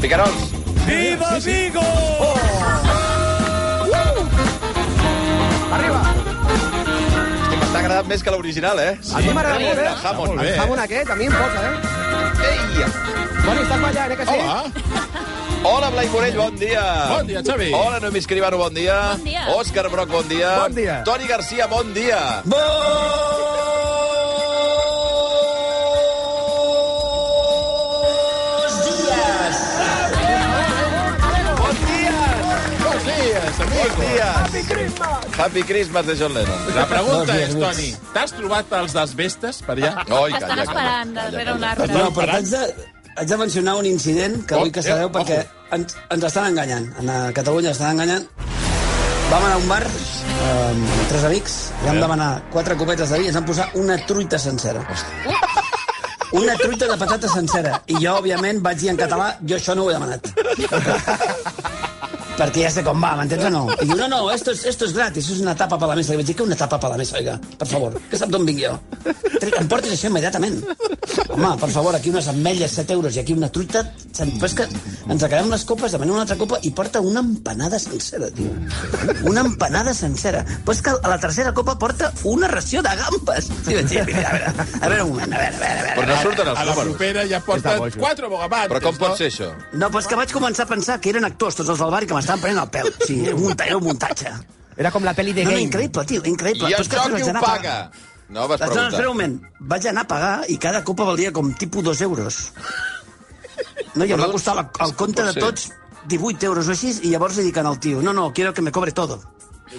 Picarols. Viva Vigo! Arriba! Hosti, m'està agradant més que l'original, eh? A mi m'agrada molt, eh? El jamón. El jamón aquest, a mi em posa, eh? Ei! Toni, estàs ballant, eh, que sí? Hola. Hola, Blai Morell, bon dia. Bon dia, Xavi. Hola, Noemi Escribano, bon dia. Bon dia. Òscar Broc, bon dia. Bon dia. Toni Garcia, bon dia. Bon dies, Bon amigo. dia. Happy Christmas. Happy Christmas de John Lennon. La pregunta és, Toni, t'has trobat els desvestes per allà? Oi, estan calla, esperant calla, darrere calla, un calla. arbre. No, però haig de, haig de mencionar un incident que Oh, vull que sabeu eh, perquè ens, ens estan enganyant. A Catalunya estan enganyant. Vam anar a un bar eh, amb tres amics i vam demanar quatre copetes de vi i ens vam posar una truita sencera. Una truita de patata sencera. I jo, òbviament, vaig dir en català, jo això no ho he demanat. Perquè ja sé com va, m'entens o no? I diu, no, no, esto es, esto es gratis, es una tapa per la mesa. I vaig dir, que una tapa per la mesa, oiga, per favor, que sap d'on vinc jo? Em portis això immediatament. Home, per favor, aquí unes ametlles, 7 euros, i aquí una truita... Però és que ens acabem les copes, demanem una altra copa i porta una empanada sencera, tio. Una empanada sencera. Però és que a la tercera copa porta una ració de gambes. Sí, vaig dir, mira, a veure, a veure un moment, a veure, a veure, a veure. Però no surten els A la propera ja porten quatre bogavantes. Però com pot ser això? No, però és que vaig començar a pensar que eren actors tots els del bar i que m'estaven prenent el pèl. Sigui, era un, munta- era un muntatge. Era com la pel·li de No, no, Game. increïble, tio, increïble. I això després qui ho paga? No vas No, no, espera preguntar. un moment. Vaig anar a pagar i cada copa valia com tipus dos euros. No, i em va costar la, el compte de tots 18 euros o així, i llavors li dic al tio, no, no, quiero que me cobre todo.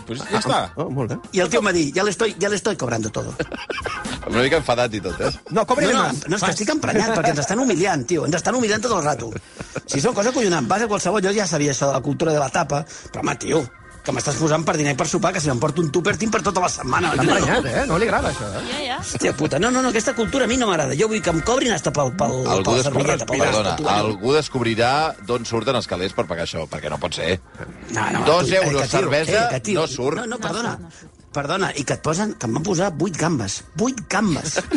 Pues ja està. Oh, molt bé. I el tio em va dir, ya le estoy, ya le estoy cobrando todo. Una mica enfadat i tot, eh? No, cobre No, no, no, és que estic emprenyat, perquè ens estan humiliant, tio. Ens estan humiliant tot el rato. Si són coses collonants, vas a qualsevol lloc, ja sabia això de la cultura de la tapa, però home, tio, que m'estàs posant per dinar i per sopar, que si m'emporto un tupper tinc per tota la setmana. Està emprenyat, eh? No li agrada, això, eh? Ja, ja. Hòstia puta, no, no, no, aquesta cultura a mi no m'agrada. Jo vull que em cobrin hasta pel, pel, Algú, descobrirà, servilleta, pel perdona, pel algú descobrirà d'on surten els calés per pagar això, perquè no pot ser. No, no, Dos tu- euros que, tio, cervesa que, tio, no surt. No, no, perdona. Perdona, i que et posen, que em van posar vuit gambes. Vuit gambes.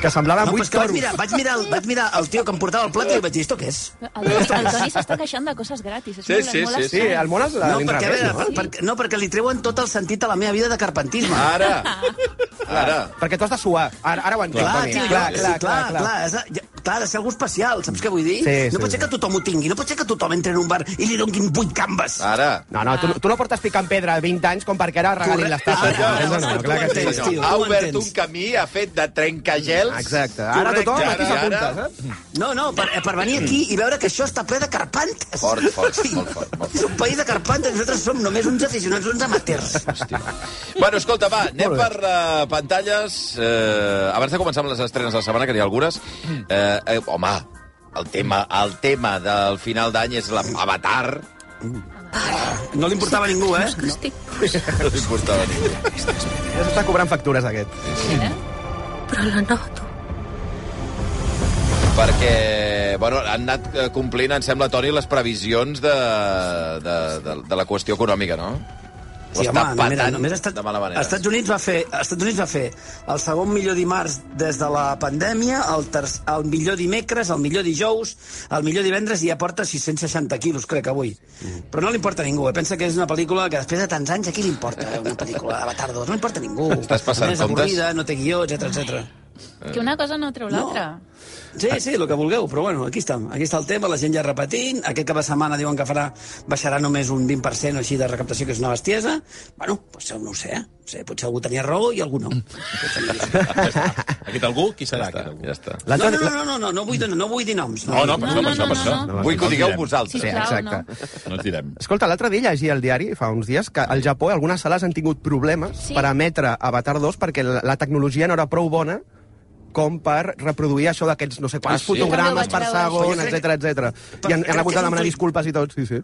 Que semblaven No, vuit que vaig toros. mirar, vaig, mirar, el- vaig mirar el tio que em portava el plat i vaig dir, esto què és? El, el Toni s'està queixant de coses gratis. És Sí, molt, sí, molt sí, Sí, el món és No, perquè, veure, no? per, per, no, perquè li treuen tot el sentit a la meva vida de carpentisme. Ara, ara. Perquè tu has de suar. Ara, ara ho entenc, Clar, Toni. tio, jo, clar, sí, clar, clar, clar, clar. clar, has de, ja- clar, ha de ser algú especial, saps què vull dir? Sí, no sí, pot ser sí. que tothom ho tingui, no pot ser que tothom entri en un bar i li donin vuit gambes. Ara. No, no, tu, tu no portes picant pedra 20 anys com perquè ara regalin les tasses. Ara, no, no, ara, no, clar que sí. tio. Ha obert un camí, ha fet de trencagels. Exacte. Ara Correcte, tothom aquí s'apunta, ara. saps? No, no, per, per venir aquí i veure que això està ple de carpantes. Fort, fort, molt fort, molt És un país de carpantes, nosaltres som només uns aficionats, uns amateurs. Hòstia. Bueno, escolta, va, anem per uh, pantalles. Eh, abans de començar amb les estrenes de la setmana, que n'hi ha algunes, eh, eh, home, el tema, el tema del final d'any és l'Avatar. No li importava a ningú, eh? No. No li importava a ningú. Ja s'està cobrant factures, aquest. Però la noto. Perquè, bueno, han anat eh, complint, em sembla, Toni, les previsions de, de, de, de la qüestió econòmica, no? Ho Sí, està home, no, mira, patant només estat, de mala manera. Estats Units va fer, Estats Units va fer el segon millor dimarts des de la pandèmia, el, ter, el millor dimecres, el millor dijous, el millor divendres i ja porta 660 quilos, crec, avui. Mm. Però no li importa a ningú, eh? pensa que és una pel·lícula que després de tants anys a qui li importa eh? una pel·lícula Avatar 2? No li importa a ningú. Estàs passant és comptes? avorrida, no té guió, etc etc. Que una cosa no treu l'altra. Sí, sí, el que vulgueu, però bueno, aquí està. Aquí està el tema, la gent ja repetint. Aquest cap de setmana diuen que farà, baixarà només un 20% o així de recaptació, que és una bestiesa. Bueno, pues, no ho sé, eh? No sé, potser algú tenia raó i algú no. Aquest algú, qui serà? Ja està, ja està. No, no, no, no, no, no, no, vull, no vull dir noms. No, no, per això, per això, per això. no, Vull que ho No digueu vosaltres. Sí, exacte. No et direm. Escolta, l'altre dia llegia al diari, fa uns dies, que al Japó algunes sales han tingut problemes Sí. per emetre Avatar 2 perquè la, la tecnologia no era prou bona com per reproduir això d'aquests no sé quants Ah, sí? fotogrames per segon, etc etc. Però I han, han hagut que de demanar disculpes i tot, sí, sí.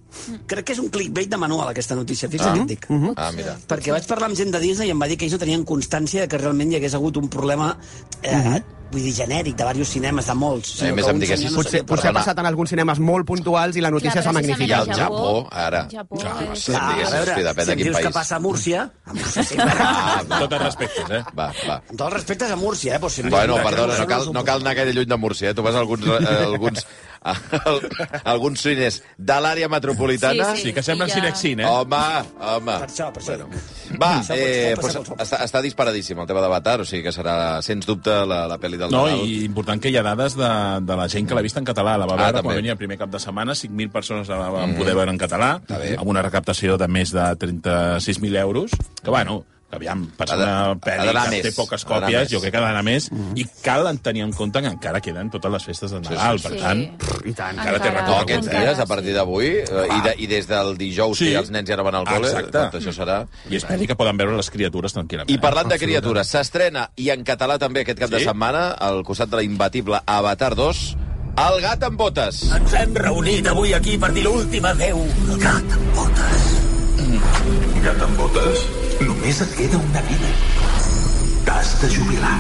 Crec que és un clickbait de manual, aquesta notícia. Fixa't què et dic. Ah, mira. Perquè vaig parlar amb gent de Disney i em va dir que ells no tenien constància que realment hi hagués hagut un problema eh, vull dir, genèric, de diversos cinemes, de molts. Sí, a més que em diguessis, senyor Potser, potser ha passat en alguns cinemes molt puntuals i la notícia s'ha Clar, I magnificat. al Japó, ara. Japó Clar, és- sí, Clar, a veure, depèn si em dius que país. passa a Múrcia, a Múrcia sí, Ah, va, Tots els respectes, eh? va, va. amb tots els respectes a Múrcia, eh? Però si Bueno, que perdona, no cal, no cal anar gaire lluny de Múrcia, eh? Tu vas a alguns, eh, alguns, a, alguns cines de l'àrea metropolitana. Sí, Sí, que semblen I ja- Cinexin, eh? Home, home. Per això, per això. Va, Això pot- eh, pues, està, està disparadíssim el tema d'Avatar, o sigui que serà, sens dubte, la, la pel·li del No, Nadal. i important que hi ha dades de, de la gent que l'ha vist en català. La va Ah, veure també. quan venia el primer cap de setmana, 5.000 persones la van poder veure en català, amb una recaptació de més de 36.000 euros, que, bueno, que aviam, per ser de- una pel·li que més, té poques còpies, jo crec que ha d'anar més, i cal tenir en compte que encara queden totes les festes de Nadal, sí, per sí. tant... I tant. Encara té No, recorregut, aquests eh? dies, a partir d'avui, eh, i, de, i des del dijous Sí. que els nens ja no van al col·le, Exacte. tot això serà... I és pel·li que poden veure les criatures tranquil·lament. I parlant de criatures, s'estrena, i en català també aquest cap de Sí? setmana, al costat de la imbatible Avatar 2, El gat amb botes. Ens hem reunit avui aquí per dir l'última adeu al gat amb botes. Gat amb botes, només et queda una vida. T'has de jubilar.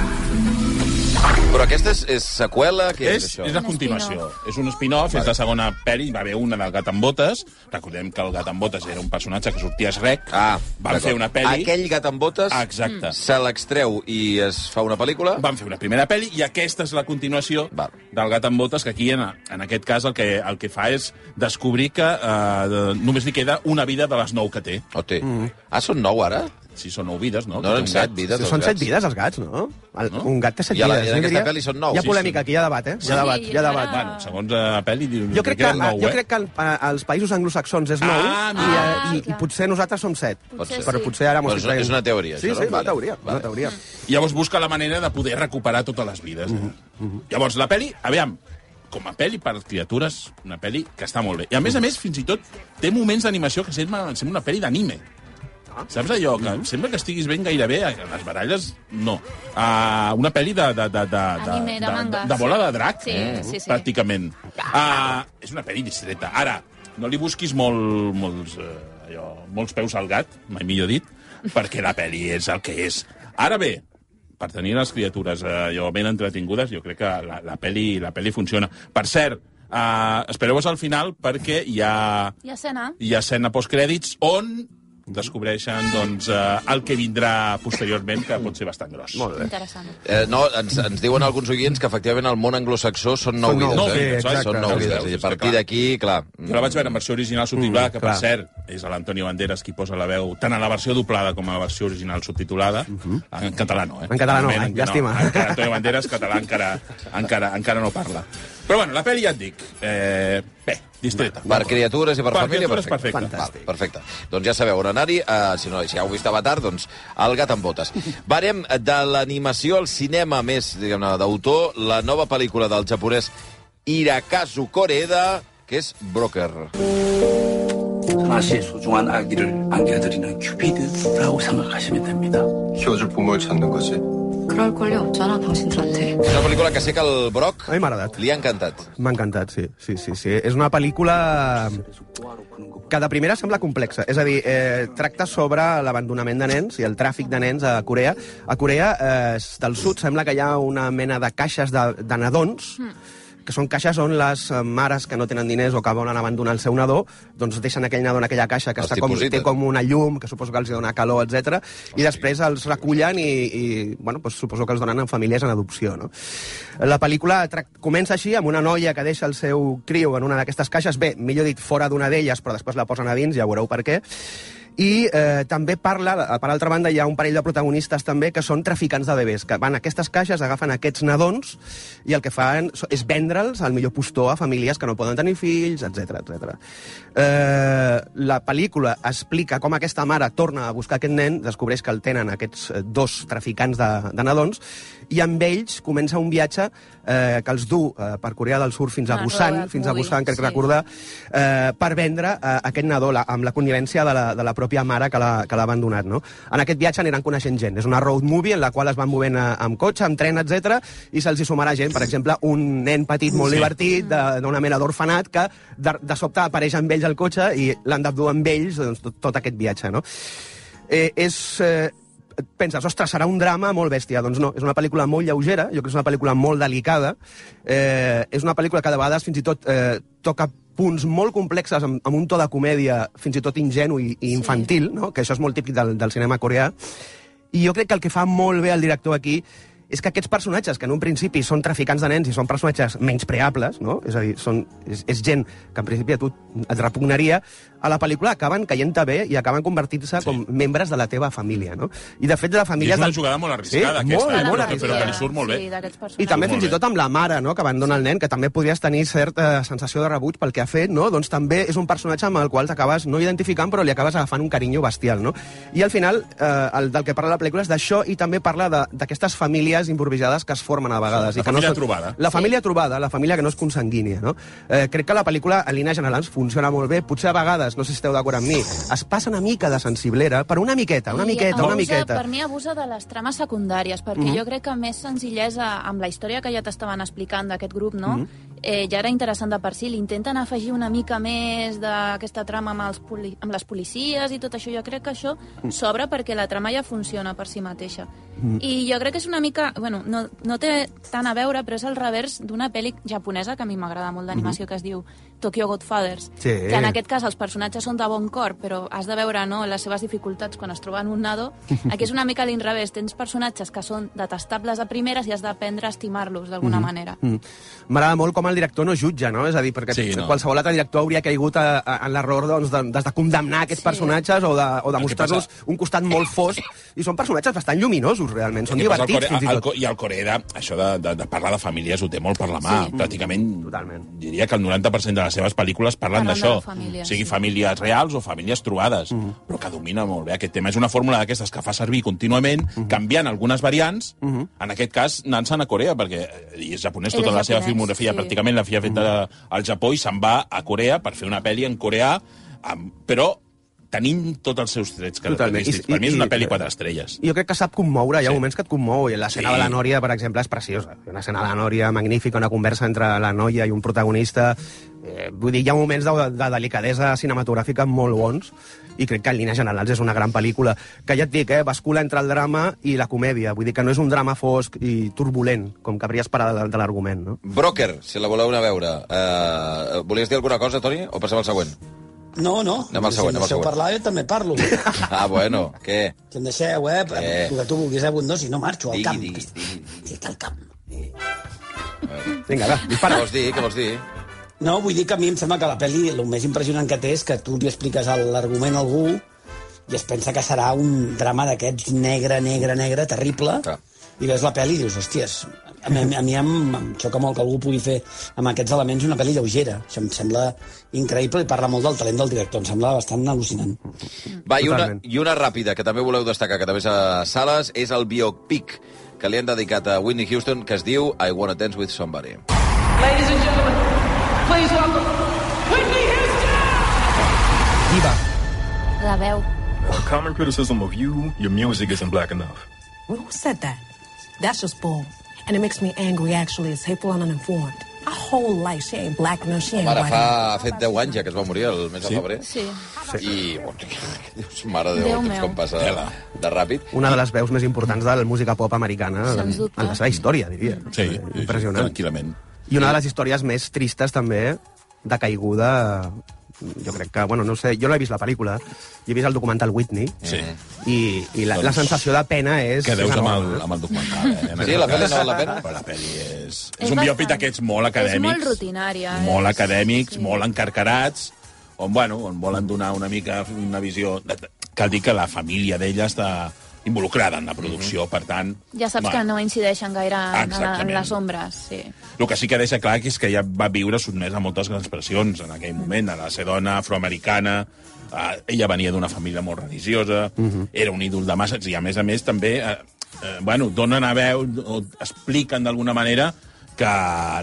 Però aquesta és, és seqüela? Què és, És, això? és la continuació. És un spin-off, és la segona pel·li, hi va haver una del gat amb botes. Recordem que el gat amb botes era un personatge que sortia a Shrek. Ah, Van fer una pel·li... Aquell gat amb botes exacte. se l'extreu i es fa una pel·lícula? Van fer una primera pel·li i aquesta és la continuació Val. del gat amb botes, que aquí, en, en aquest cas, el que, el que fa és descobrir que eh, només li queda una vida de les nou que té. O té. Ah, són nou, ara? Si són nou vides, no? No, eren un set gat. vides, Sí, els són set vides, els gats, no? El, No? Un gat té set I a la- vides. i en jo aquesta pel·li són nou. Hi ha Sí, polèmica, sí. aquí hi ha debat, eh? Hi Sí, ha debat, hi ha debat. Bueno, segons la pel·li, Jo crec que, nou, jo eh? crec que als països anglosaxons és nou Ah, i, eh, i, i potser nosaltres som set. Pot ser. Però sí. potser ara estic és una- traient. és una teoria, Sí, això, sí, no? una teoria. Una teoria. Llavors busca la manera de poder recuperar totes les vides. Eh? Llavors, la pel·li, aviam, com a pel·li per criatures, una pel·li que està molt bé. I a més a més, fins i tot, té moments d'animació que sembla, sembla una pel·li d'anime. Saps allò? Que sembla que estiguis ben gairebé... a Les baralles, no. Uh, una pel·li de, de, de, de, de, Anime, de de, manga, de, de bola de drac, Sí, eh, sí, sí. pràcticament. Uh, és una pel·li distreta. Ara, no li busquis molt, molts, uh, allò, molts peus al gat, mai millor dit, perquè la pel·li és el que és. Ara bé, per tenir les criatures eh, allò ben entretingudes, jo crec que la, la, peli, la peli funciona. Per cert, eh, espereu-vos al final perquè hi ha, Hi ha escena? hi ha escena postcrèdits on descobreixen doncs, eh, el que vindrà posteriorment, que pot ser bastant gros. Molt bé. Interessant. Eh, no, ens, ens diuen alguns oients que efectivament el món anglosaxó són nou Són nou, vides. sí, eh? exacte. Són nou vides. veus, I a partir d'aquí, clar... Jo la vaig veure en versió original subtitulada, Mm, que, per clar. cert, és l'Antonio Banderas qui posa la veu tant en la versió doblada com a la versió original subtitulada. En català no, eh? Mhm. En català no, ai, llàstima. encara Antonio Banderas, català, encara, encara, encara no parla. Però bueno, la pel·li ja et dic, eh, bé, distreta. Per criatures i per, Per família, criatures, perfecte. perfecte. Val, perfecte. Doncs ja sabeu on anar-hi. Uh, si, no, si ja heu vist Avatar, doncs el gat amb botes. Varem de l'animació al cinema més, diguem-ne, d'autor, la nova pel·lícula del japonès Hirakazu Koreeda, que és Broker. 하나씩 소중한 아기를 안겨드리는 큐피드라고 생각하시면 됩니다. 키워줄 부모를 찾는 거지. 그럴 권리 없잖아, 당신들한테. És una pel·lícula que sé que el Brock A mi m'ha agradat. li ha encantat. M'ha encantat, sí. sí, sí, sí. És una pel·lícula que de primera sembla complexa. És a dir, eh, tracta sobre l'abandonament de nens i el tràfic de nens a Corea. A Corea eh, del Sud sembla que hi ha una mena de caixes de, de nadons, que són caixes on les eh, mares que no tenen diners o que volen abandonar el seu nadó, doncs deixen aquell nadó en aquella caixa que Els està com, té com una llum, que suposo que els dona calor, etc. i després els recullen i, i bueno, doncs suposo que els donen en famílies en adopció. No? La pel·lícula comença així, amb una noia que deixa el seu criu en una d'aquestes caixes, bé, millor dit, fora d'una d'elles, però després la posen a dins, ja veureu per què, i eh, també parla, per altra banda, hi ha un parell de protagonistes també que són traficants de bebès, que van a aquestes caixes, agafen aquests nadons i el que fan és vendre'ls al millor postor a famílies que no poden tenir fills, etc etc. Eh, la pel·lícula explica com aquesta mare torna a buscar aquest nen, descobreix que el tenen aquests eh, dos traficants de, de nadons, i amb ells comença un viatge eh, que els du eh, per Corea del Sur fins a Ah, Busan, fins a Busan, crec sí. recordar, eh, per vendre eh, aquest nadó la, amb la connivència de la, de la pròpia mare que l'ha abandonat. No? En aquest viatge aniran coneixent gent. És una road movie en la qual es van movent eh, amb cotxe, amb tren, etc i se'ls hi sumarà gent, per exemple, un nen petit molt Sí. divertit d'una mena d'orfenat que de, de sobte apareix amb ells al cotxe i l'han d'abdur amb ells doncs, tot, tot aquest viatge. No? Eh, és... Eh, penses, ostres, serà un drama molt bèstia. Doncs no, és una pel·lícula molt lleugera, jo crec que és una pel·lícula molt delicada, eh, és una pel·lícula que de vegades fins i tot eh, toca punts molt complexes amb, amb un to de comèdia fins i tot ingenu i, i infantil, no? que això és molt típic del, del cinema coreà, i jo crec que el que fa molt bé el director aquí és que aquests personatges, que en un principi són traficants de nens i són personatges menyspreables, no? és a dir, són, és, és gent que en principi a tu et repugnaria, a la pel·lícula acaben caient-te bé i acaben convertint-se sí. com membres de la teva família. No? I de fet, de la I família... és una jugada molt arriscada, sí, aquesta, molt, eh? molt però, arriscada. però que li surt molt bé. Sí, I també Molt fins i tot amb la mare, no?, que abandona el nen, que també podries tenir certa sensació de rebuig pel que ha fet, no? Doncs també és un personatge amb el qual t'acabes no identificant, però li acabes agafant un carinyo bestial, no? I al final, eh, el, del que parla la pel·lícula és d'això i també parla de- d'aquestes famílies improvisades que es formen a vegades. La i que família no són- trobada. La família trobada, la família que no és consanguínia, no? Eh, crec que la pel·lícula, en línies generals, funciona molt bé. Potser a vegades, no sé si esteu d'acord amb mi, es passa una mica de sensiblera, però una miqueta, una I miqueta, una abusa, miqueta. Per mi abusa de les trames secundàries, perquè Mhm. jo crec que més senzillesa amb la història que ja t'estaven explicant d'aquest grup, no? Mhm. eh, ja era interessant de per si. L'intenten afegir una mica més d'aquesta trama amb, els poli amb les policies i tot això. Jo crec que això Mm. s'obre perquè la trama ja funciona per si mateixa. Mhm. I jo crec que és una mica... Bueno, no, no té tant a veure, però és el revers d'una pel·li japonesa que a mi m'agrada molt d'animació, que es diu Tokyo Godfathers. Sí. Que en aquest cas els personatges són de bon cor, però has de veure no, les seves dificultats quan es troben un nado. Aquí és una mica a l'inrevés. Tens personatges que són detestables a primeres i has d'aprendre a estimar-los d'alguna Mhm. manera. Mm. M'agrada molt com el director no jutja, no? És a dir, perquè Sí, no. qualsevol altre director hauria caigut a, a, en l'error doncs, de, de, de condemnar aquests Sí. personatges o de, o de mostrar-los un costat molt fosc. I són personatges bastant lluminosos, realment. Són El divertits, Corea, fins i al, tot. Co- I al Corea, això de, de, de parlar de famílies ho té molt per la mà. Sí. Pràcticament, Totalment. diria que el 90% de les seves pel·lícules parlen d'això. la sigui sí. famílies reals o famílies trobades. Mhm. Però que domina molt bé aquest tema. És una fórmula d'aquestes que fa servir contínuament, canviant algunes variants, Mhm. en aquest cas anant-se'n a Corea, perquè ell és japonès, tota la seva filmografia sí. pràcticament l'havia fet a- al Japó i se'n va a Corea per fer una pel·li en coreà, amb, però tenint tots els seus trets Totalment. característics. I- Per mi és i- una i- pel·li quatre estrelles. Jo crec que sap commoure, hi ha Sí. moments que et commou, i l'escena Sí. de la Nòria, per exemple, és preciosa. Una escena de la Nòria magnífica, una conversa entre la noia i un protagonista. Eh, vull dir, hi ha moments de, de delicadesa cinematogràfica molt bons, i crec que en línies generals és una gran pel·lícula, que ja et dic, eh, bascula entre el drama i la comèdia. Vull dir que no és un drama fosc i turbulent, com cabria esperar de, de l'argument, no? Broker, si la voleu anar a veure. Uh, volies dir alguna cosa, Toni, o passem al següent? No, no. Anem al següent, si em anem al deixeu següent. parlar, jo també parlo. Ah, bueno, què? Si em deixeu, eh? El que tu vulguis, eh, Bundó, si no marxo al Digui, camp. digui, digui. Estic al camp. Vinga, va, Què dispara. vols dir? Què vols dir? No, vull dir que a mi em sembla que la pel·li el més impressionant que té és que tu li expliques el- l'argument a algú i es pensa que serà un drama d'aquests negre, negre, negre, terrible, Clar. I ves la pel·li i dius, hòsties, a mi, a mi em, em xoca molt que algú pugui fer amb aquests elements una pel·li lleugera. Això em sembla increïble i parla molt del talent del director, em sembla bastant al·lucinant. Va, i una, i una ràpida, que també voleu destacar, que també és a sales, és el biopic que li han dedicat a Whitney Houston, que es diu I Wanna Dance With Somebody. Ladies and gentlemen, please welcome Whitney Houston! Diva. La veu. A common criticism of you, your music isn't black enough. Well, who said that? That's just bull. And it makes me angry, actually. It's hateful and uninformed. Our whole life, she ain't black enough, she ain't white fa, ha fet 10 anys ja que es va morir, el mes de febrer. Sí. I, bueno, que dius, mare de Déu Déu, temps meu. com passa de ràpid. Una de les veus més importants de la música pop americana en, Sens dubte. en la seva història, diria. Sí, sí, Impressionant. tranquil·lament. I una de les històries més tristes, també, de caiguda... Jo crec que, bueno, no sé, jo no he vist la pel·lícula, jo he vist el documental Whitney, Sí. i, i la, Doncs la sensació de pena és... Que deus amb el, amb el documental. Eh? Sí, la pel·li no val la pena? Però la pel·li és... És, És un biòpic d'aquests molt acadèmics. És molt rutinària. Molt és- acadèmics, sí. molt encarcarats, on, bueno, on volen donar una mica una visió... de- de- Cal dir que la família d'ella està involucrada en la producció, per tant... Ja saps va, que no incideixen gaire en, en, les ombres. Sí. El que sí que deixa clar que és que ella va viure sotmès a moltes grans pressions en aquell moment, a la ser dona afroamericana, eh, ella venia d'una família molt religiosa, era un ídol de masses, i a més a més també, eh, eh, bueno, donen a veu, o expliquen d'alguna manera que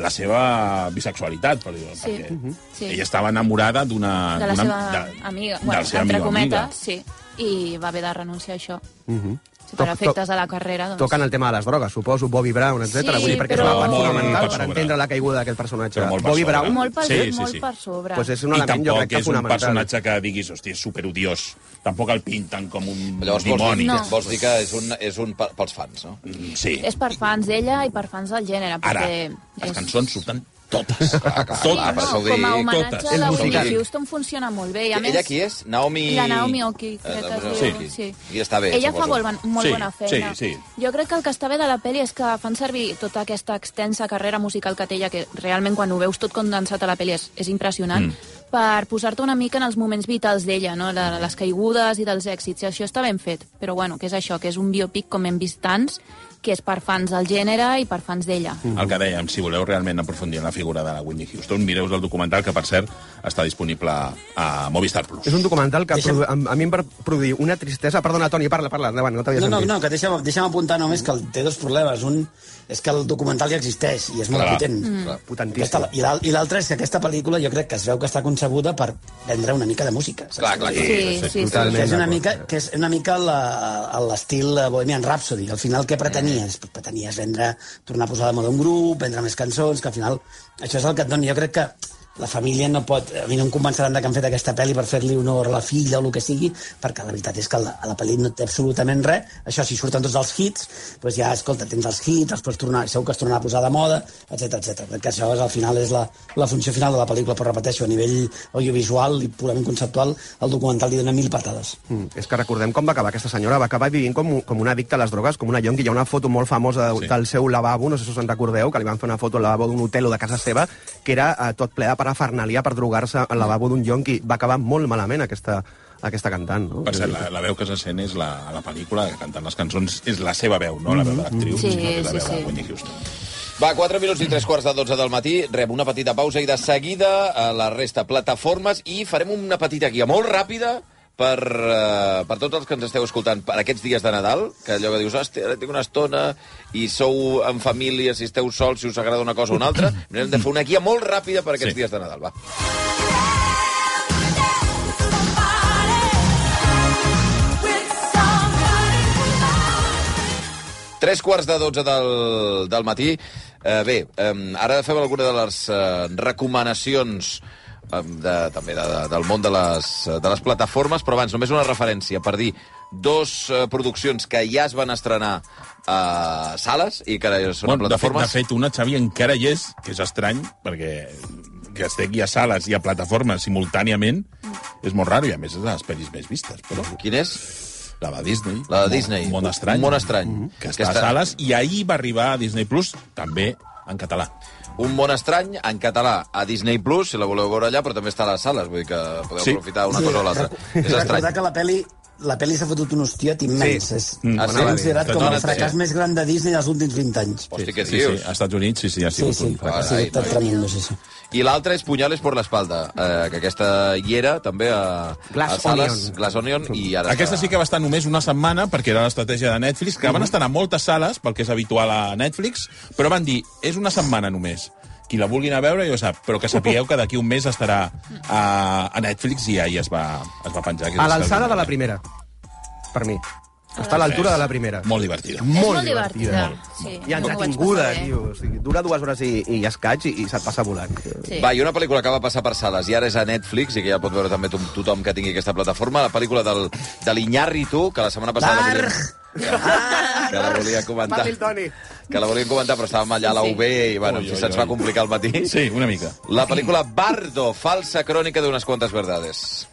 la seva bisexualitat, per dir Sí. perquè Sí. ella estava enamorada d'una... de la d'una- seva de- amiga, de bueno, la seva entre amiga, amiga. cometes, sí, i va haver de renunciar a això. Mhm. Sí, per Toc- efectes de la carrera, doncs... Toquen el tema de les drogues, suposo, Bobby Brown, etc. Sí, Vull dir, perquè però- és una part Molt fonamental per per entendre la caiguda d'aquest personatge. Molt per Bobby sobre. Brown, Molt per, Sí, sí, molt sí. per sobre. Pues és un I element, jo tampoc crec que és un personatge que diguis, hòstia, és superodiós. Tampoc el pinten com un Llavors vols dimoni. dir, No. vols dir que és un, és un pe- pels fans, no? Sí. És per fans d'ella i per fans del gènere, Ara, perquè... les és... cançons surten totes. Clar, clar, totes. clar, això ho Com a homenatge totes. a la El Whitney. Houston funciona molt bé. I a més, Ella qui és? Naomi... La Naomi Oki, crec que es Eh, diu. sí. Sí. I està bé, Ella suposo. fa molt, bon- molt Sí, bona feina. sí, sí. Jo crec que el que està bé de la pel·li és que fan servir tota aquesta extensa carrera musical que té ella, que realment quan ho veus tot condensat a la pel·li és, és impressionant, mm. per posar-te una mica en els moments vitals d'ella, no? de les caigudes i dels èxits, i això està ben fet. Però bueno, que és això, que és un biopic com hem vist tants, que és per fans del gènere i per fans d'ella. El que dèiem, si voleu realment aprofundir en la figura de la Whitney Houston, mireu el documental, que per cert està disponible a Movistar Plus. És un documental que Deixa'm- produ... a, a mi em va produir una tristesa... Perdona, Toni, parla, parla, endavant, no t'havia No, no, sentit. no, que deixa'm, deixa'm apuntar només que el- té dos problemes. Un és que el documental ja existeix i és molt Clar. potent. Mm. Potentíssim. Aquesta, I l'al- i l'altre és que aquesta pel·lícula jo crec que es veu que està concebuda per vendre una mica de música. saps? Clar, clar, Sí, sí, sí. Totalment Que és una mica, que és una mica l'estil eh, Bohemian Rhapsody. Al final, què pretenies? Pretenies vendre, tornar a posar de moda un grup, vendre més cançons, que al final això és el que et doni. Jo crec que la família no pot... A mi no em convenceran que han fet aquesta pel·li per fer-li honor a la filla o el que sigui, perquè la veritat és que la, a la pel·li no té absolutament res. Això, si surten tots els hits, doncs ja, escolta, tens els hits, els pots tornar, segur que es tornarà a posar de moda, etc etc. Que això és, al final és la, la funció final de la pel·lícula, però repeteixo, a nivell audiovisual i purament conceptual, el documental li dona mil patades. Mm, és que recordem com va acabar aquesta senyora. Va acabar vivint com, com una addicta a les drogues, com una yonqui. Hi ha una foto molt famosa de, Sí. del seu lavabo, no sé si us en recordeu, que li van fer una foto al lavabo d'un hotel o de casa seva, que era eh, tot ple de parafernalia per drogar-se al lavabo d'un yonqui. Va acabar molt malament aquesta, aquesta cantant, no? Per cert, la, la veu que se sent és la, a la pel·lícula, que cantant les cançons, és la seva veu, no la veu de l'actriu, Sí, sinó que és la sí, veu de sí. Whitney Houston. Va, 4 minuts i 3 quarts de 12 del matí, rep una petita pausa i de seguida a la resta plataformes i farem una petita guia molt ràpida per, uh, per tots els que ens esteu escoltant per aquests dies de Nadal, que allò que dius, hòstia, ara tinc una estona i sou en família, si esteu sols, si us agrada una cosa o una altra, hem de fer una guia molt ràpida per aquests Sí. dies de Nadal, va. Tres quarts de dotze del, del matí. Eh, bé, eh, ara fem alguna de les eh, recomanacions eh, de, també de, de, del món de les, de les plataformes, però abans només una referència per dir dos eh, produccions que ja es van estrenar a sales i que ara són a Bueno, de, fet, de plataformes. fet, una, Xavi, encara hi és, que és estrany, perquè que estigui a sales i a plataformes simultàniament és molt raro, i a més és de les pel·lis més vistes. Però... Quin és? La de Disney. La de Disney. Un món estrany. Un món estrany. Que Que està està- a sales, i ahir va arribar a Disney Plus, també en català. Un món estrany, en català, a Disney+, Plus, si la voleu veure allà, però també està a les sales, vull dir que podeu Sí. aprofitar una cosa o l'altra. És Recordar estrany. que la pel·li la pel·li s'ha fotut un hostiot immens. Sí. És, Mm. ha Ah, sí? considerat com el fracàs sí. més gran de Disney dels últims 20 anys. Hosti, què sí, dius? sí, als Estats Units sí, sí, ha Sí, sigut sí, un ha fracàs. Carai, sigut tremendo, sí, sí. I l'altre és Punyales por l'espalda, eh, que aquesta hi era també a, Glass a sales, Onion. Glass Onion, i ara Aquesta està... sí que va estar només una setmana, perquè era l'estratègia de Netflix, que van estar a moltes sales, pel que és habitual a Netflix, però van dir, és una setmana només. Qui la vulgui anar a veure ja ho sap, però que sapigueu que d'aquí un mes estarà a, a Netflix i ahir es va, es va penjar. A l'alçada de la primera, per mi. Està a l'altura de la primera. Molt divertida. És molt divertida. Sí, I entretinguda, tio. O sigui, dura dues hores i, i escaig i, i se't passa volant. Sí. Va, i una pel·lícula que va passar per sales i ara és a Netflix i que ja pot veure també to tothom que tingui aquesta plataforma, la pel·lícula del, de l'Iñárritu, que la setmana passada la volíem, que, que la volia comentar. Parli el Toni. Que la volíem comentar, però estàvem allà a la UB i, bueno, si ui, se'ns va complicar el matí. Sí, una mica. La pel·lícula Bardo, falsa crònica d'unes quantes verdades.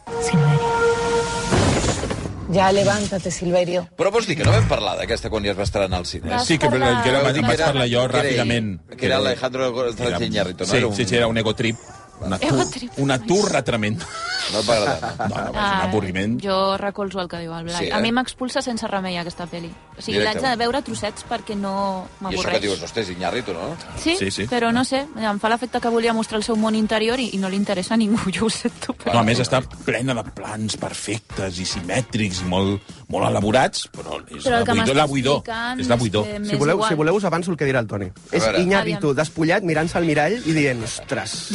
Ya levántate, Silverio. Però vols dir que no vam parlar d'aquesta quan ja es va estrenar al cine? Vas Sí, que, parlar- que era, vaig era- parlar jo que era ell, ràpidament. que era Alejandro González Iñárritu, no? Sí, Era un- sí, sí, era un egotrip. Una, tur, Egotrip. una turra tremenda. No et va agradar, no? No, és Ah, un avorriment. Jo recolzo el que diu el Blai. Sí, a eh? mi m'expulsa sense remei aquesta pel·li. O sigui, l'haig de veure a trossets perquè no I això que m'avorreix. dius, ostres, Iñárritu, no? Sí, Sí, sí. però no sé, em fa l'efecte que volia mostrar el seu món interior i, i no li interessa a ningú, jo ho sento. Però... No, a més, està plena de plans perfectes i simètrics i molt, molt elaborats, però és Però la buidor, la buidor. És la és buidor. que Si voleu, si voleu us avanço el que dirà el Toni. És. Iñárritu despullat, mirant-se al mirall i dient, ostres...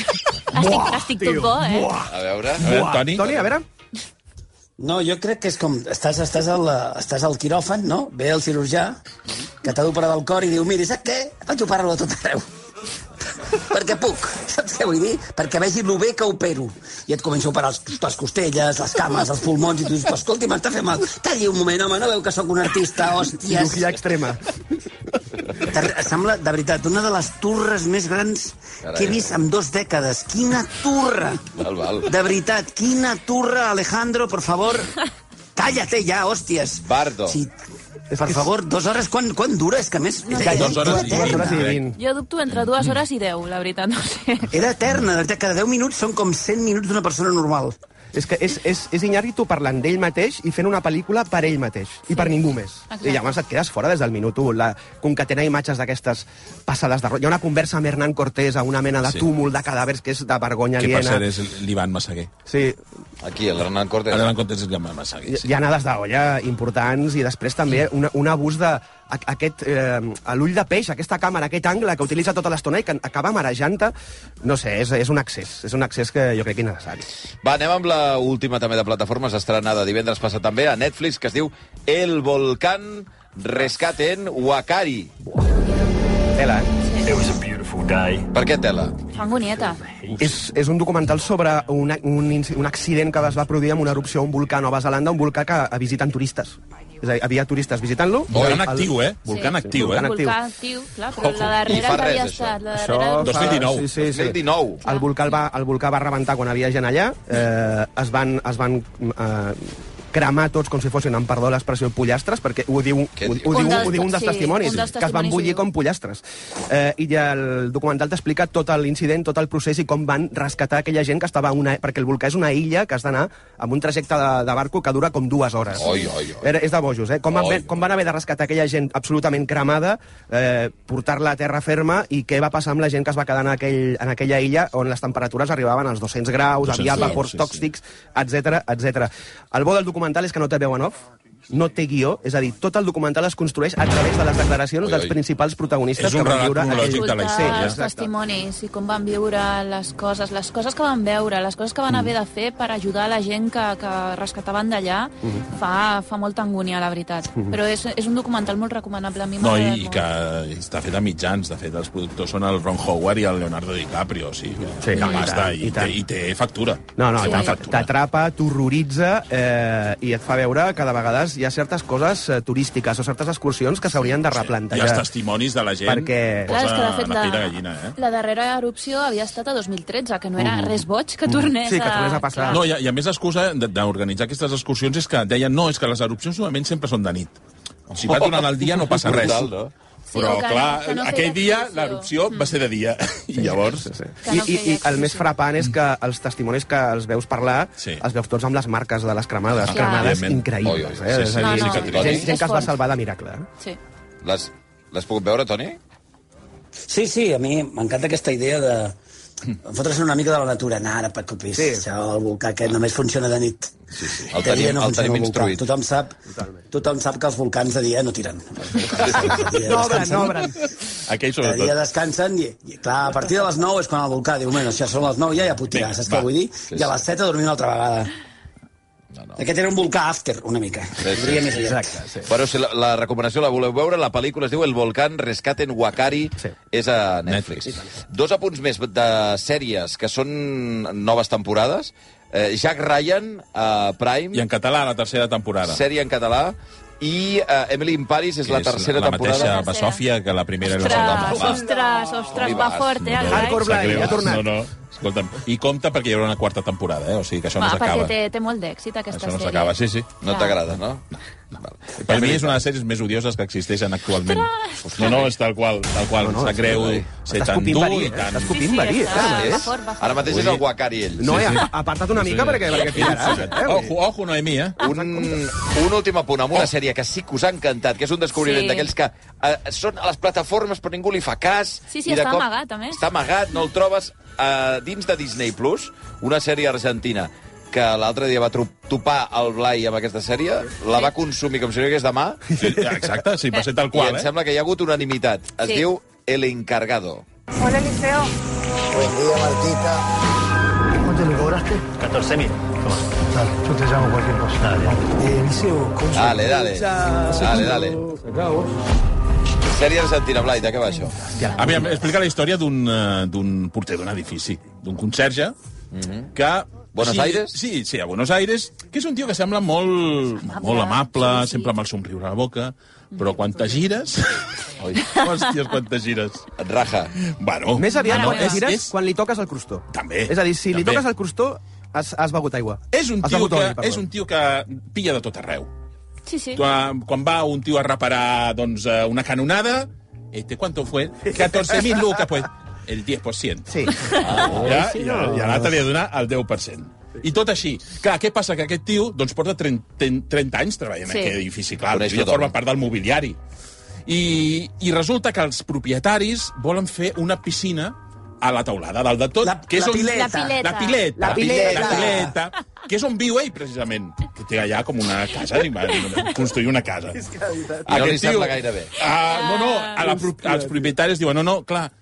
Estic, estic tot bo, eh? A veure... A veure, Buah. Toni? Toni, a veure... No, jo crec que és com... Estàs, estàs, al, estàs al quiròfan, no? Ve el cirurgià, que t'ha d'operar del cor i diu, miri, saps què? Vaig operar-lo a tot arreu. Perquè puc, saps què vull dir? Perquè vegi lo bé que opero. I et començo a operar les costelles, les cames, els pulmons, i tu dius, però escolti, m'està fent mal. Calli un moment, home, no veu que sóc un artista, hòsties. Cirurgia extrema. Sembla, de veritat, una de les turres més grans que he vist en dos dècades. Quina turra! Val, val. De veritat, quina turra, Alejandro, por favor. Cállate ja, hòsties. Bardo. Sí, per favor, dues hores, quan, quan dura? És que a més... Era, Dues hores Dues hores i vint. Jo dubto entre dues hores i deu, la veritat, no sé. era eterna, de veritat, cada 10 minuts són com 100 minuts d'una persona normal. És que és, és, és Iñárritu parlant d'ell mateix i fent una pel·lícula per ell mateix i per ningú més. Exacte. I llavors et quedes fora des del minut 1. La, concatenar imatges d'aquestes passades de. Hi ha una conversa amb Hernán Cortés a una mena de Sí. túmul de cadàvers que és de vergonya Que per aliena. cert és l'Ivan Massaguer. Sí, Aquí, el Hernán Cortés. Ara en comptes és l'Ivan Massaguer. Sí. hi ha anades d'olla importants i després també una, un abús de aquest, eh, a l'ull de peix, aquesta càmera, aquest angle que utilitza tota l'estona i que acaba marejant-te, no sé, és, és un accés, és un accés que jo crec que innecessari. Va, anem amb la última també de plataformes, estrenada divendres passat també a Netflix, que es diu El Volcán Rescaten Wakari. Tela, eh? It was a beautiful day. Per què tela? Fa angonieta. És, és un documental sobre un, un, un accident que es va produir amb una erupció a un volcà a Nova Zelanda, un volcà que visiten turistes. És a dir, havia turistes visitant-lo. Volcán El- actiu, eh? Volcán actiu, eh? volcán actiu. Volcà actiu, clar, però la I darrera res, havia això. estat. La Això darrera... fa- 2019. Sí, sí, sí. 2019. El volcà, el va, el volcà va rebentar quan havia gent allà. Eh, es van, es van eh, cremar tots com si fossin, amb perdó l'expressió, pollastres, perquè ho diu, ho, Què ho, dius? diu, Un dels- ho diu un dels sí, testimonis, un dels que es van testimonis bullir ho diu. com pollastres. Eh, I el documental t'explica tot l'incident, tot el procés i com van rescatar aquella gent que estava a una... Perquè el volcà és una illa que has d'anar amb un trajecte de, de barco que dura com dues hores. Oi, oi, oi. Era, és de bojos, eh? Com, van, Oi, haver- com van haver de rescatar aquella gent absolutament cremada, eh, portar-la a terra ferma, i què va passar amb la gent que es va quedar en, aquell, en aquella illa on les temperatures arribaven als 200 graus, 200 havia graus, vapors sí, sí. tòxics, etc etc. El bo del documental és que no té veu en off, no té guió, és a dir, tot el documental es construeix a través de les declaracions Oi, dels oi. principals protagonistes que van viure aquell... de la història. els testimonis i com van viure les coses, les coses que van veure, les coses que van haver de fer per ajudar la gent que, que rescataven d'allà, fa, fa molta angúnia, la veritat. Però és, és un documental molt recomanable, a mi No, i, i que està fet a mitjans. De fet, els productors són el Ron Howard i el Leonardo DiCaprio. O sigui, Sí, sí, i pasta, tant, i, i té, i té factura. No, no, Sí. t'a- t'atrapa, t'horroritza eh, i et fa veure que de vegades hi ha certes coses eh, turístiques o certes excursions que s'haurien de Hi replantejar. ha els testimonis de la gent Perquè- posa Clar, és que de fet la la, pell de gallina, eh? la darrera erupció havia estat a 2013, que no era res boig que tornés Sí, que tornés a passar. No, i, a- i a més l'excusa d'organitzar aquestes excursions és que deien no, és que les erupcions normalment sempre són de nit. Si va durant el dia no passa res. Brutal, no? Sí, Però, que no- clar, que no feia aquell dia l'erupció va ser de dia. I llavors... Sí, sí. I, no i, feia I el més frapant és que els testimonis que els veus parlar, Sí. els veus tots amb les marques de les cremades, Ah, cremades increïbles. Oi, oi, Eh? sí, És sí, a No, dir, no, gent, és- gent és que es va salvar de miracle. Eh? Sí. Les, les puc veure, Toni? Sí, sí, a mi m'encanta aquesta idea de fotre's una mica de la natura. No, ara, per copis. Sí. Sí. Això, el volcà aquest només funciona de nit. Sí, sí. De El dia tenim, no el funciona tenim el volcà. instruït. Tothom sap, tothom sap que els volcans de dia no tiren. Dia No obren, no obren. Aquell De dia sobretot. descansen i, i, clar, a partir de les 9 és quan el volcà diu, bueno, si ja són les 9 ja ja puc tirar, Vinga, saps va. què vull dir? Sí, I a sí. les 7 a dormir una altra vegada. No, no. Aquest era un volcà after, una mica. sí, sí. més aviat. Exacte, sí. Bueno, si la, la recomanació la voleu veure, la pel·lícula es diu El volcán Rescaten Wakari, Sí. és a Netflix. Netflix. Dos apunts més de sèries que són noves temporades. Eh, Jack Ryan, a Prime, I en català, la tercera temporada. sèrie en català, i uh, Emily in Paris és que la tercera la temporada. mateixa basòfia que la primera i la Ostres, ostres, ostres, va fort, eh, el Hardcore greu. ha tornat. No, no. Escolta'm, i compta perquè hi haurà una quarta temporada, eh? O sigui que això Va, no s'acaba. perquè té, té molt d'èxit, aquesta Això no sèrie. s'acaba, sí, sí. No t'agrada, no? Per mi és una de les sèries més odioses que existeixen actualment. No, no, és tal qual, tal qual. No, No, no, Sap greu ser tan dur verí, i eh? tan... Estàs copint Sí, sí, verí, està, eh? fort, va fort. Ara mateix és el Guacari, ell. No, Sí, eh? sí. Aparta't una mica perquè, perquè pillaràs. Eh? Ojo, ojo, Noemí, eh? Un, un últim apunt amb una sèrie que sí que us ha encantat, que és un descobriment Sí. d'aquells que eh, són a les plataformes però ningú li fa cas. Sí, sí, està cop amagat, a més. Està amagat, no el trobes eh, dins de Disney+, Plus, una sèrie argentina que l'altre dia va topar el Blai amb aquesta sèrie, la va consumir com si no hi hagués demà, Sí, exacte, sí, va ser tal i qual, em eh? sembla que hi ha hagut unanimitat. Es Sí. diu El Encargado. Hola, Eliseo. Buen día, Martita. ¿Cuánto le cobraste? 14.000. Dale, yo te llamo cualquier cosa. Dale. Eh, Eliseo, con Dale, dale. Dale, dale. Sèrie argentina, Blai, de què va això? A mi em explica la història d'un eh, d'un porter d'un edifici, d'un conserge, que... Mhm. Buenos sí, Aires? Sí, sí, a Buenos Aires, que és un tio que sembla molt, molt amable, sí, sí. sempre amb el somriure a la boca, però quan te gires... Oi. Hòsties, quan te gires. Et raja. Bueno, Més aviat meva. et gires és, quan li toques el crostó. També. És a dir, si li també. toques el crostó, has, has begut aigua. És un, tio que, oli, és un tio que pilla de tot arreu. Sí, sí. Quan, quan va un tio a reparar doncs, eh, una canonada, este, ¿cuánto fue? 14.000 lucas, pues el 10%. Sí. Ah, ja, sí, i, no. I a l'altre li ha de donar el 10%. I tot així. Clar, què passa? Que aquest tio doncs, porta 30, 30 anys treballant Sí. en aquest edifici. Clar, Coneix ja forma part del mobiliari. I, I resulta que els propietaris volen fer una piscina a la taulada, dalt de tot. La- que és la on- pileta. La pileta. La pileta. La pileta. La pileta. Que és on viu ell, precisament. Que té allà com una casa, i va construir una casa. I no li sembla gaire bé. Ah, no, no, a la, als propietarios diuen, no, no, clar,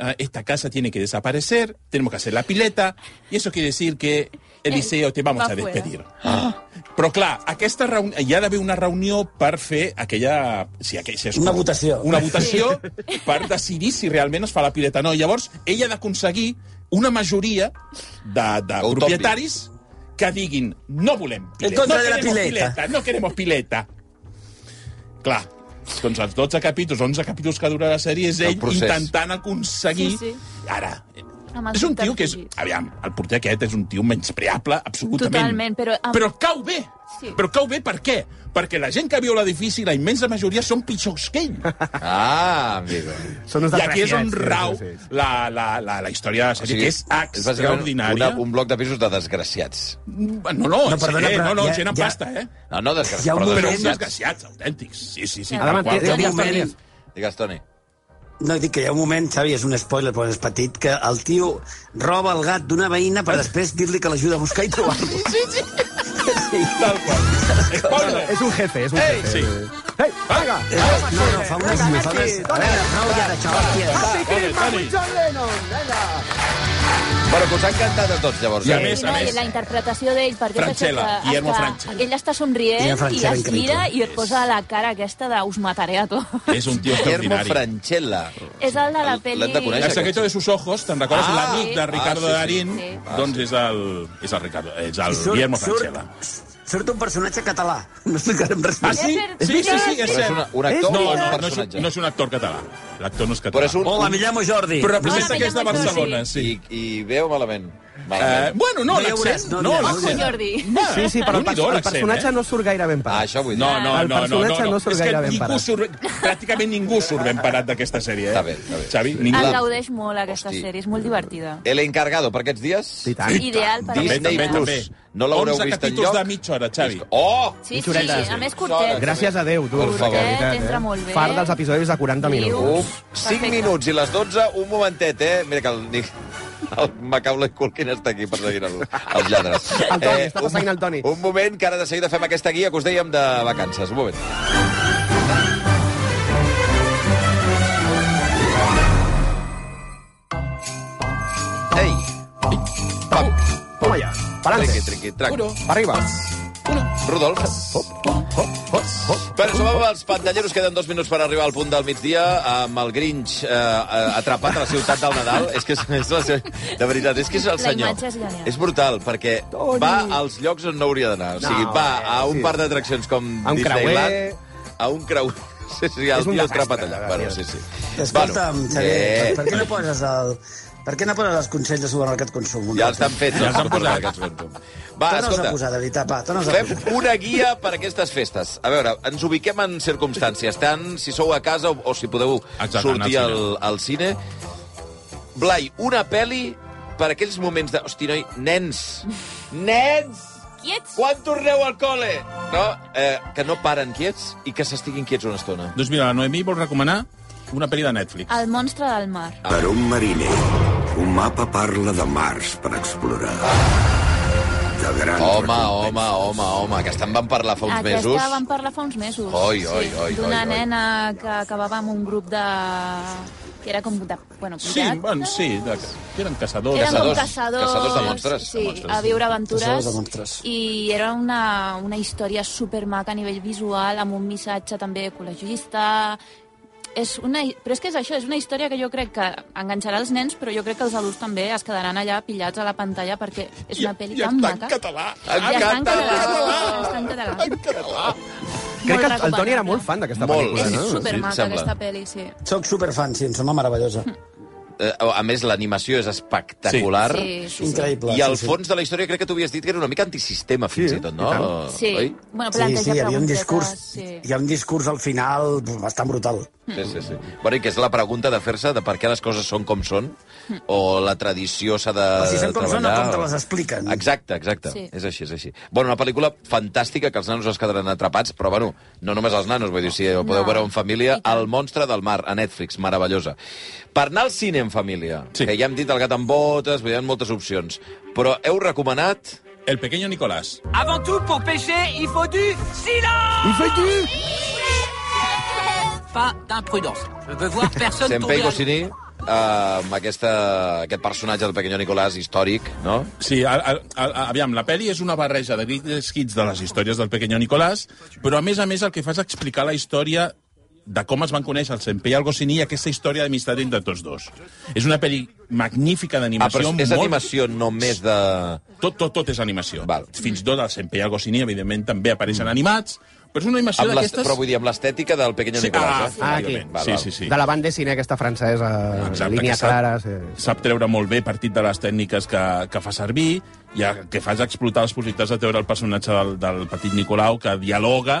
ah, esta casa tiene que desaparecer, tenemos que hacer la pileta, y eso quiere decir que Eliseo te vamos va a despedir. Ah. Però, clar, aquesta reunió, hi ha d'haver una reunió per fer aquella... Si, aquell, si es, Una votació. Una votació per decidir si realment es fa la pileta o no. Llavors, ell ha d'aconseguir una majoria de, de propietaris que diguin no volem pileta, no queremos pileta. pileta, no queremos pileta. Clar, doncs els 12 capítols, 11 capítols que dura la sèrie és El ell procés. intentant aconseguir... Sí, sí. Ara, és un tio que és... Aviam, el porter aquest és un tio menyspreable, absolutament. Totalment, però amb- Però cau bé. Sí. Però cau bé per què? Perquè la gent que viu a l'edifici, la immensa majoria, són pitjors que ell. Ah, amigo. Són uns I aquí és on desgraciats, sí, rau sí, sí. la, la, la, la història de la sèrie, que és extraordinària. Una, un bloc de pisos de desgraciats. No, no, No, no, perdona, eh, però no, no, ja- gent amb ja- pasta, eh? No, no, desgraciats. Hi ha un moment- desgraciats. autèntics. Sí, sí, sí. Té- té un històries. moment- Digues, Toni. No, dic que hi ha un moment, Xavi, és un spoiler, però és petit, que el tio roba el gat d'una veïna per després dir-li que l'ajuda a buscar i trobar-lo. Sí, sí. sí. Tal qual. Spoiler. És un jefe, és un Ei, jefe. sí. Ei, vinga! No, no, fa unes... Fa unes... A veure, prou ja hòstia. Happy Ole, Christmas John Lennon! Vinga! Bueno, que us ha encantat a tots, llavors. I a eh? més, no, i la interpretació d'ell, perquè és Francella, que Guillermo està, Francella. ell està somrient i Francella, es increïble. gira i et posa la cara aquesta de us mataré a tots. És un tio Guillermo. Franchella. És el de la L'hem pel·li... de conèixer. El secreto de sus ojos, te'n recordes? Ah, L'amic de Ricardo ah, sí, sí. Darín, Sí. doncs és el, és el Ricardo, és el Guillermo Francella. Surt un personatge català. No explicarem res Ah, més. sí? És Sí, sí, sí, és cert. una, un actor No, no, no, és, un- no és un actor català. L'actor no és català. Però és un... Hola, me llamo Jordi. Però representa que és de Barcelona, sí. I, I bé o Eh, bueno, no, No l'accent. no No, l'accent. Jordi. Sí, sí, però el, Déu-n'hi-do, per el personatge eh? no surt gaire ben Ah, parat. això vull dir. No, no, El no, no, personatge no, no no. surt És que gaire ben parat. surt, pràcticament ningú surt ben parat d'aquesta sèrie. Eh? Està bé, està bé. Xavi, El ningú. gaudeix molt, aquesta Hosti. sèrie, és molt divertida. El encargado, per aquests dies? Sí, tant. Ideal per Disney També, també, Plus. també. No l'haureu 11 vist capítols enlloc? de mitja hora, Xavi. Oh! Sí, sí, a més curtet. Gràcies a Déu, tu. Per favor. de veritat, Entra molt bé. Fart dels episodis de 40 Diu. minuts. Uf, 5 minuts i les 12, un momentet, eh? Mira que el, Nick, el Macaulay Culkin està aquí perseguint el, els lladres. Eh, El Toni, està un- perseguint el Toni. Un moment, que ara de seguida fem aquesta guia que us dèiem de vacances. Un moment. Ei! Pam! Toma ja. Palante. Triqui, triqui, trac. Arriba. Rodolf. Bé, som amb els pantalleros, queden dos minuts per arribar al punt del migdia, amb el Grinch eh, eh, atrapat a la ciutat del Nadal. És que és, és la seva... De veritat, és que és el La senyor. imatge és genial. És brutal, perquè va als llocs on no hauria d'anar. O sigui, No, va eh, a un sí. parc d'atraccions com A un Disneyland, creuer. a un creuer... Sí, sí, el És un tio desastre, atrapat allà. Bueno, sí, sí. Escolta'm, Bueno, Xavier, eh, per què no poses el, Per què no posen els consells de supermercat consum? Ja estan fets, Ja els els han posat. Ventum. Va, Torna'ls a escolta, posar, de veritat, va, torna'ls a fem posar. una guia per a aquestes festes. A veure, ens ubiquem en circumstàncies, tant si sou a casa o, o si podeu Exacte, sortir al al, al cine. Blai, una peli per aquells moments de... Hosti, noi, nens! Nens! Quiets? Quan torneu al col·le? No? Eh, que no paren quiets i que s'estiguin quiets una estona. Doncs mira, la Noemí vol recomanar una pel·li de Netflix. El monstre del mar. Per un mariner, un mapa parla de mars per explorar. De grans Home, home, home, home, que en van parlar fa uns Aquesta mesos. vam parlar fa uns mesos. Oi, oi, oi, D'una oi, oi. nena que acabava amb un grup de... que era com de... Bueno, Sí, bueno, sí, de, que eren caçadors. Eren com Caçadors. caçadors, Caçadors de monstres. Sí, De monstres, a viure aventures. Caçadors de monstres. I era una, una història supermaca a nivell visual, amb un missatge també ecologista... És una, però és que és això, és una història que jo crec que enganxarà els nens, però jo crec que els adults també es quedaran allà pillats a la pantalla perquè és una pel·li I tan està en maca. català. I En està en català. Està en català. En català. Crec que el Toni era molt fan d'aquesta Molt. pel·lícula, És supermaca, sembla. aquesta pel·li, sí. Soc superfan, sí, em sembla meravellosa. Eh, a més, l'animació és espectacular. Sí, sí, sí. Increïble. I al sí, sí. fons de la història crec que tu havies dit que era una mica antisistema, fins Sí, i tot, i no? tant. Sí, Oi? bueno, Sí, sí, hi havia un discurs, Sí. hi ha un discurs al final bastant brutal. Sí, sí, sí. Bueno, i que és la pregunta de fer-se de per què les coses són com són, o la tradició s'ha de O si són com són o treballar, com te les expliquen. Exacte, exacte. Sí. És així, és així. Bueno, una pel·lícula fantàstica que els nanos es quedaran atrapats, però, bueno, no només els nanos, vull dir, si ho podeu No. veure en família, I. El monstre del mar, a Netflix, meravellosa. Per anar al cine en família, Sí. que ja hem dit el gat amb botes, hi ha moltes opcions, però heu recomanat... El pequeño Nicolás. Avant tout, pour pêcher, il faut du silence I fet tu! Pas d'imprudence. Je veux voir personne Senpei tomber à l'eau. Goscinny, eh, amb aquesta, aquest personatge del Pequeño Nicolás històric, no? Sí, a, a, a, aviam, la pel·li és una barreja de greatest hits de les històries del Pequeño Nicolás, però a més a més el que fa és explicar la història de com es van conèixer el Senpei i el Goscinny i aquesta història d'amistat entre tots dos. És una pel·li magnífica Ah, d'animació. però és molt- animació només de... Tot, tot, tot és animació. Val. Fins i tot el Senpei i el Goscinny, evidentment, també apareixen animats, però és una animació d'aquestes... però vull dir, amb l'estètica del Pequeño Sí, Nicolás, ah, eh? Ah, aquí. efectivament. Val, sí, val. sí, sí. De la banda de cine aquesta francesa, Exacte, línia sap- clara... Sí. sap treure molt bé partit de les tècniques que, que fa servir i que fa és explotar les possibilitats de treure el personatge del, del petit Nicolau que dialoga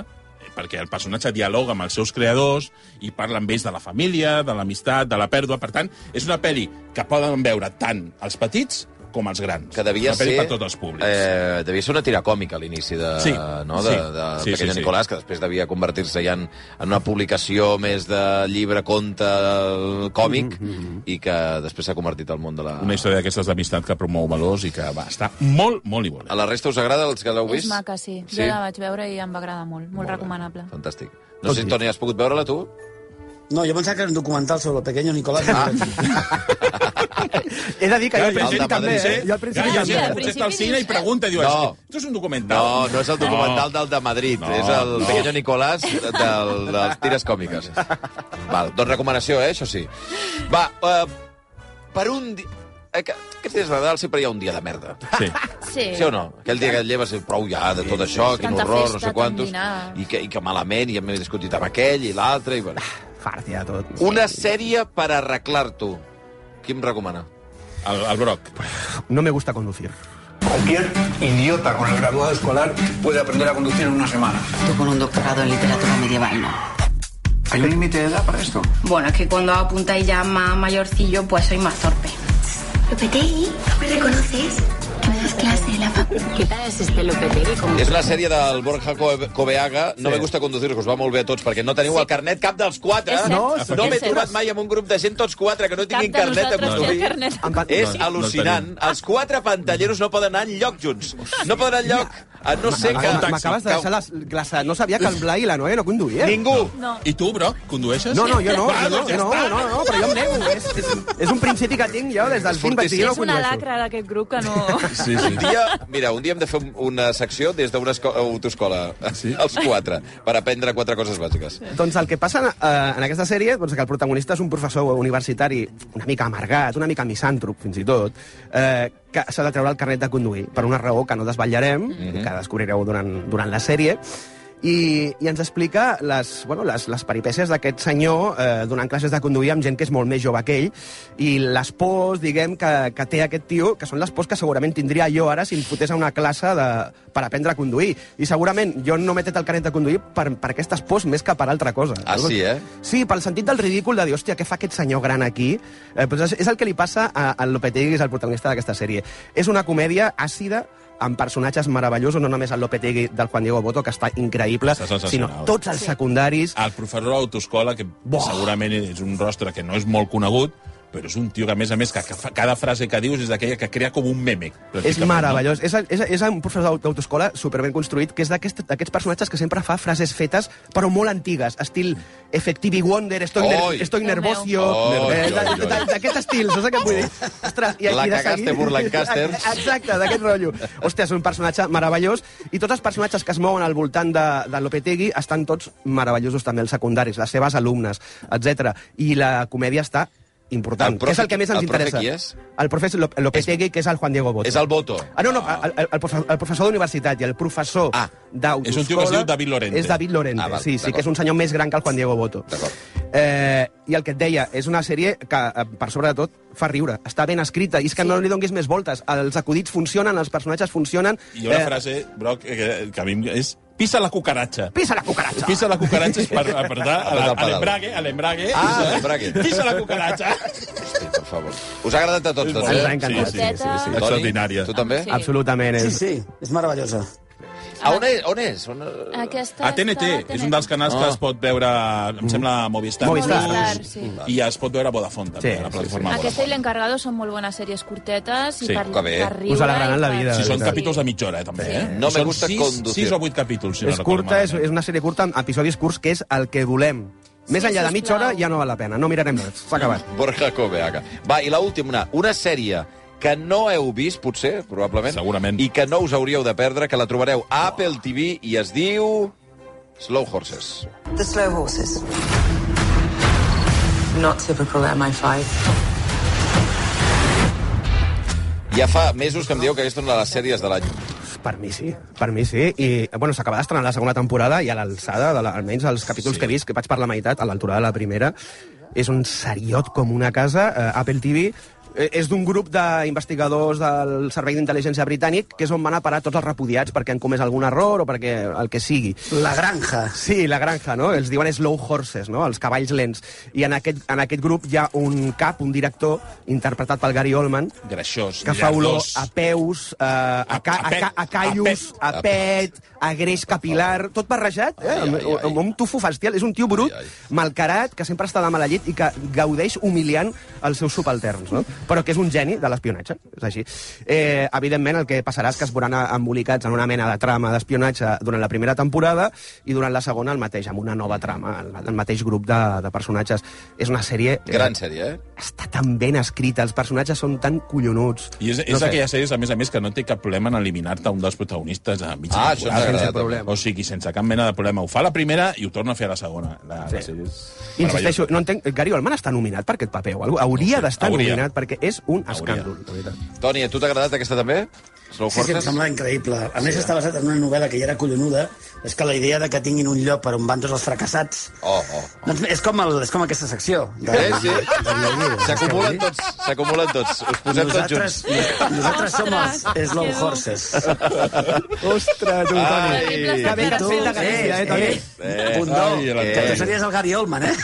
perquè el personatge dialoga amb els seus creadors i parla amb ells de la família, de l'amistat, de la pèrdua. Per tant, és una pel·li que poden veure tant els petits com els grans. Que devia una ser... per tots els públics. Eh, devia ser una tira còmica a l'inici de, Sí, no, de, sí. de Sí, Pequeño sí, sí. Nicolás, que després devia convertir-se ja en, en una publicació més de llibre, conte, còmic, i que després s'ha convertit al món de la... Una història d'aquestes d'amistat que promou valors i que va estar molt, molt i molt. A la resta us agrada, els que l'heu És vist? maca, sí. Sí? Jo la vaig veure i em va agradar molt. Molt, recomanable. Fantàstic. No sé si, Toni, has pogut veure-la, tu? No, jo pensava que era un documental sobre el pequeño Nicolás. Ah. He de dir que jo al principi també, eh? Jo al principi Ja, també. potser està al cine i pregunta, diu, No. esto és un documental. No, no és el documental del de Madrid, No, és el no. Pequeño Nicolás del, dels tires còmiques. Val, doncs recomanació, eh, això sí. Va, uh, per un dia... Eh, que, aquests dies de Nadal sempre hi ha un dia de merda. Sí. Sí. Sí o no? Aquell dia que et lleves prou ja de tot això, quin Tanta horror, no sé quantos, i que, i que malament, i hem discutit amb aquell i l'altre, i bueno. Fart ja tot. Una sèrie per arreglar-t'ho. Qui em recomana? El, el Broc. No me gusta conducir. Cualquier idiota con el graduado escolar puede aprender a conducir en una semana. Tú con un doctorado en literatura medieval, ¿no? ¿Hay un límite de edad para esto? Bueno, es que cuando apuntáis ya más mayorcillo, pues soy más torpe. Lopetegui, ¿no me reconoces? Que me das clase de la ¿Qué tal es este Lopetegui? Como... És la sèrie del Borja Co- Coveaga. No Sí. me gusta conducir, que us va molt bé a tots, perquè no teniu el carnet cap dels quatre. No, no m'he trobat mai amb un grup de gent, tots quatre, que no tinguin Cap de carnet té conduir. carnet. És No, no al·lucinant. tenim. Els quatre pantalleros no poden anar enlloc junts. No poden anar enlloc, a no ser que... M'acabes de deixar les, les... No sabia que el Blai i la Noé no conduïen. Ningú. No. I tu, Broc, condueixes? No, no, jo no, Va, jo no, doncs ja no, està. no, no, però jo em nego. És, és, és un principi que tinc jo des del film, vaig dir jo no És una lacra d'aquest grup que no... Sí, Un sí. dia, mira, un dia hem de fer una secció des d'una autoescola, sí? els quatre, per aprendre quatre coses bàsiques. Doncs el que passa en, eh, en aquesta sèrie doncs, que el protagonista és un professor universitari una mica amargat, una mica misàntrop, fins i tot, eh, que s'ha de treure el carnet de conduir per una raó que no desvetllarem, Mhm. que descobrireu durant, durant la sèrie, i, i ens explica les, bueno, les, les peripècies d'aquest senyor eh, donant classes de conduir amb gent que és molt més jove que ell i les pors, diguem, que, que té aquest tio, que són les pors que segurament tindria jo ara si em fotés a una classe de, per aprendre a conduir. I segurament jo no m'he tret el carnet de conduir per, per aquestes pors més que per altra cosa. Ah, sí, eh? Sí, pel sentit del ridícul de dir, hòstia, què fa aquest senyor gran aquí? Eh, doncs és, és el que li passa a, a Lopetegui, que és el protagonista d'aquesta sèrie. És una comèdia àcida, amb personatges meravellosos, no només el Lopetegui del Juan Diego Boto, que està increïble, Està sinó tots els secundaris. El professor d'autoescola, que segurament és un rostre que no és molt conegut, però és un tio que, a més a més, que, que fa, cada frase que dius és d'aquella que crea com un meme. És meravellós. És, és, és un professor d'autoescola superben construït, que és d'aquest- d'aquests personatges que sempre fa frases fetes, però molt antigues, estil Effectivi Wonder, estoy, ner estoy nervosio, Oi, eh, d'aquest estil, saps què vull dir? Ostres, La de cagaste, seguir- Burlancaster. Exacte, d'aquest rotllo. Hòstia, és un personatge meravellós, i tots els personatges que es mouen al voltant de, de Lopetegui estan tots meravellosos també, els secundaris, les seves alumnes, etc. I la comèdia està important, El que és profe- el que més ens el profe interessa. qui és? El professor Lop- Lopetegui, que és el Juan Diego Boto. És el Boto. Ah, no, no, el, el, el, professor, el professor d'universitat i el professor ah, d'autoescola... És un tio que es diu David Lorente. És David Lorente, Ah, val, sí, sí, que és un senyor més gran que el Juan Diego Boto. Eh, I el que et deia, és una sèrie que, eh, per sobre de tot, fa riure. Està ben escrita, i és que sí. no li donguis més voltes. Els acudits funcionen, els personatges funcionen... I hi ha una frase, Broc, que, que a mi és pisa la cucaratxa. Pisa la cucaratxa! Pisa la cucaratxa és per apretar a, el a l'embrague, a l'embrague. Ah, pisa- l'embrague. Pisa la cucaratxa. Hosti, per favor. Us ha agradat a tots, doncs, eh? Ens ha encantat. Sí, sí, sí, sí. Extraordinària. Tu també? Sí. Absolutament. Sí, És... sí, és meravellosa. A on és? On és? On... Aquesta A TNT, està és un dels canals que Ah. es pot veure, em sembla, a Movistar. Movistar. Movistar, sí. I es pot veure a Vodafone, també, Sí, a la sí, plataforma Aquesta i l'Encargado són molt bones sèries curtetes i Sí, per, que bé. per riure. Us alegraran la vida, Sí, de són veritat. capítols de mitja hora, eh, també, eh? No me Són gusta sis, conducir. sis o vuit capítols, si no és recordo curta, és, és una sèrie curta amb episodis curts, que és el que volem. Més Sí, enllà de mitja hora ja no val la pena, no mirarem res. S'ha acabat. Borja Coveaga. Va, i l'última, una, una sèrie que no heu vist, potser, probablement, Segurament. i que no us hauríeu de perdre, que la trobareu a Apple TV i es diu... Slow Horses. The slow horses. Not typical MI5. Ja fa mesos que em dieu que aquesta és una de les sèries de l'any. Per mi sí, per mi sí. I, bueno, s'acaba d'estrenar la segona temporada i a l'alçada, de la, almenys els capítols sí. que he vist, que vaig per la meitat, a l'altura de la primera, és un seriot com una casa. Eh, Apple TV és d'un grup d'investigadors del Servei d'Intel·ligència Britànic que és on van a parar tots els repudiats perquè han comès algun error o perquè el que sigui. La granja. Sí, la granja, no? Els diuen slow horses, no? Els cavalls lents. I en aquest, en aquest grup hi ha un cap, un director, interpretat pel Gary Oldman, Greixós, que fa olor a peus, eh, a, ca, a, ca, a callos, a, a pet, a greix capilar, tot barrejat, eh? Ai, ai, ai. Amb, amb un tufo fastial. És un tio brut, malcarat, que sempre està de mala llet i que gaudeix humiliant els seus subalterns, no? Però que és un geni de l'espionatge, és així. Eh, evidentment, el que passarà és que es veuran embolicats en una mena de trama d'espionatge durant la primera temporada i durant la segona el mateix, amb una nova trama, el, el mateix grup de, de personatges. És una sèrie... Gran sèrie, eh? Està tan ben escrita, els personatges són tan collonuts. I és, és No no sé. aquella sèrie, a més a més, que no té cap problema en eliminar-te un dels protagonistes a mitja Ah, temporada. sense problema. O sigui, sense cap mena de problema. Ho fa la primera i ho torna a fer a la segona. La, sí. la sèrie és Insisteixo, no entenc... Gary Oldman està nominat per aquest paper o alguna cosa? Hauria d'estar Hauria. nominat perquè és un escàndol. Toni, a tu t'ha agradat aquesta també? Slow Sí, sí, em sembla increïble. A més, està basat en una novel·la que ja era collonuda. És que la idea de que tinguin un lloc per on van tots els fracassats... Oh, oh. Doncs és com, el, és com aquesta secció. De, Eh, sí. Guiu. S'acumulen tots, s'acumulen tots. Us posem Nosaltres, tots junts. nosaltres som els Slow. Horses. Ostres, tu, Toni. Ai. Que bé que has fet de Galícia, eh, Toni? Eh, Punt la- que tu series el Gary Oldman, eh?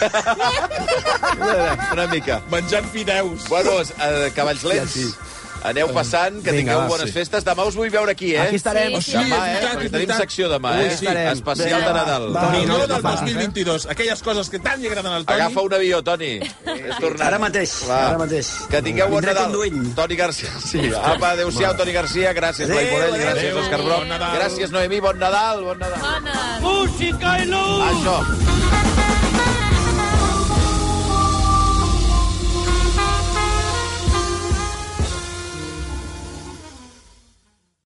Una mica. Menjant fideus. Bueno, eh, cavalls lents. Sí, sí. Aneu passant, que Vinga, tingueu va, bones sí. festes. Demà us vull veure aquí, eh? Aquí estarem. Sí, sí. Demà, eh? veritat, Perquè tenim secció demà, Ui, eh? estarem. Especial de Nadal. va. No no del fa. 2022. Aquelles coses que tant li agraden al Toni. Agafa un avió, Toni. És tornant. Ara mateix, Va. ara mateix. Que tingueu bon Vindré Nadal. conduint. Toni Garcia. Sí. Apa, adéu-siau, Toni Garcia. Gràcies, Blai Morell. Gràcies, Òscar Broc. Gràcies, Noemí. Bon Nadal. Bon Nadal. Bones! Música i luz! Això.